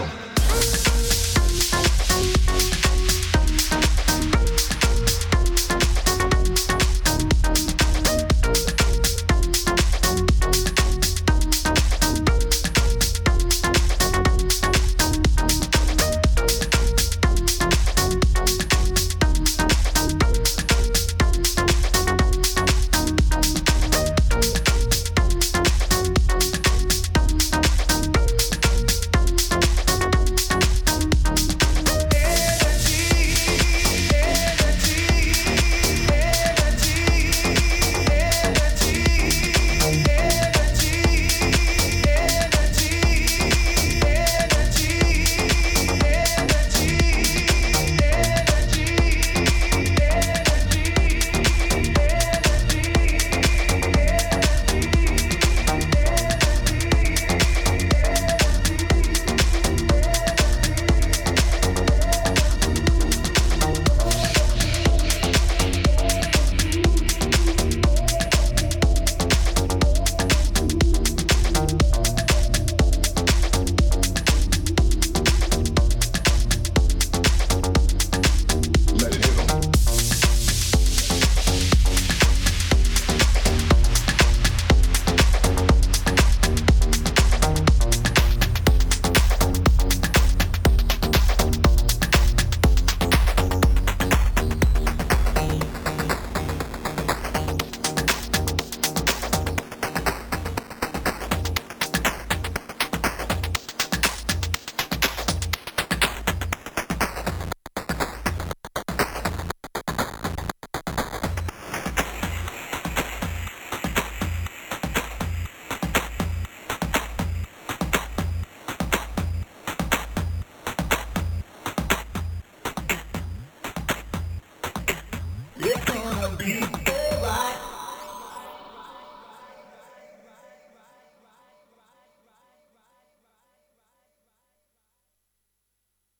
them.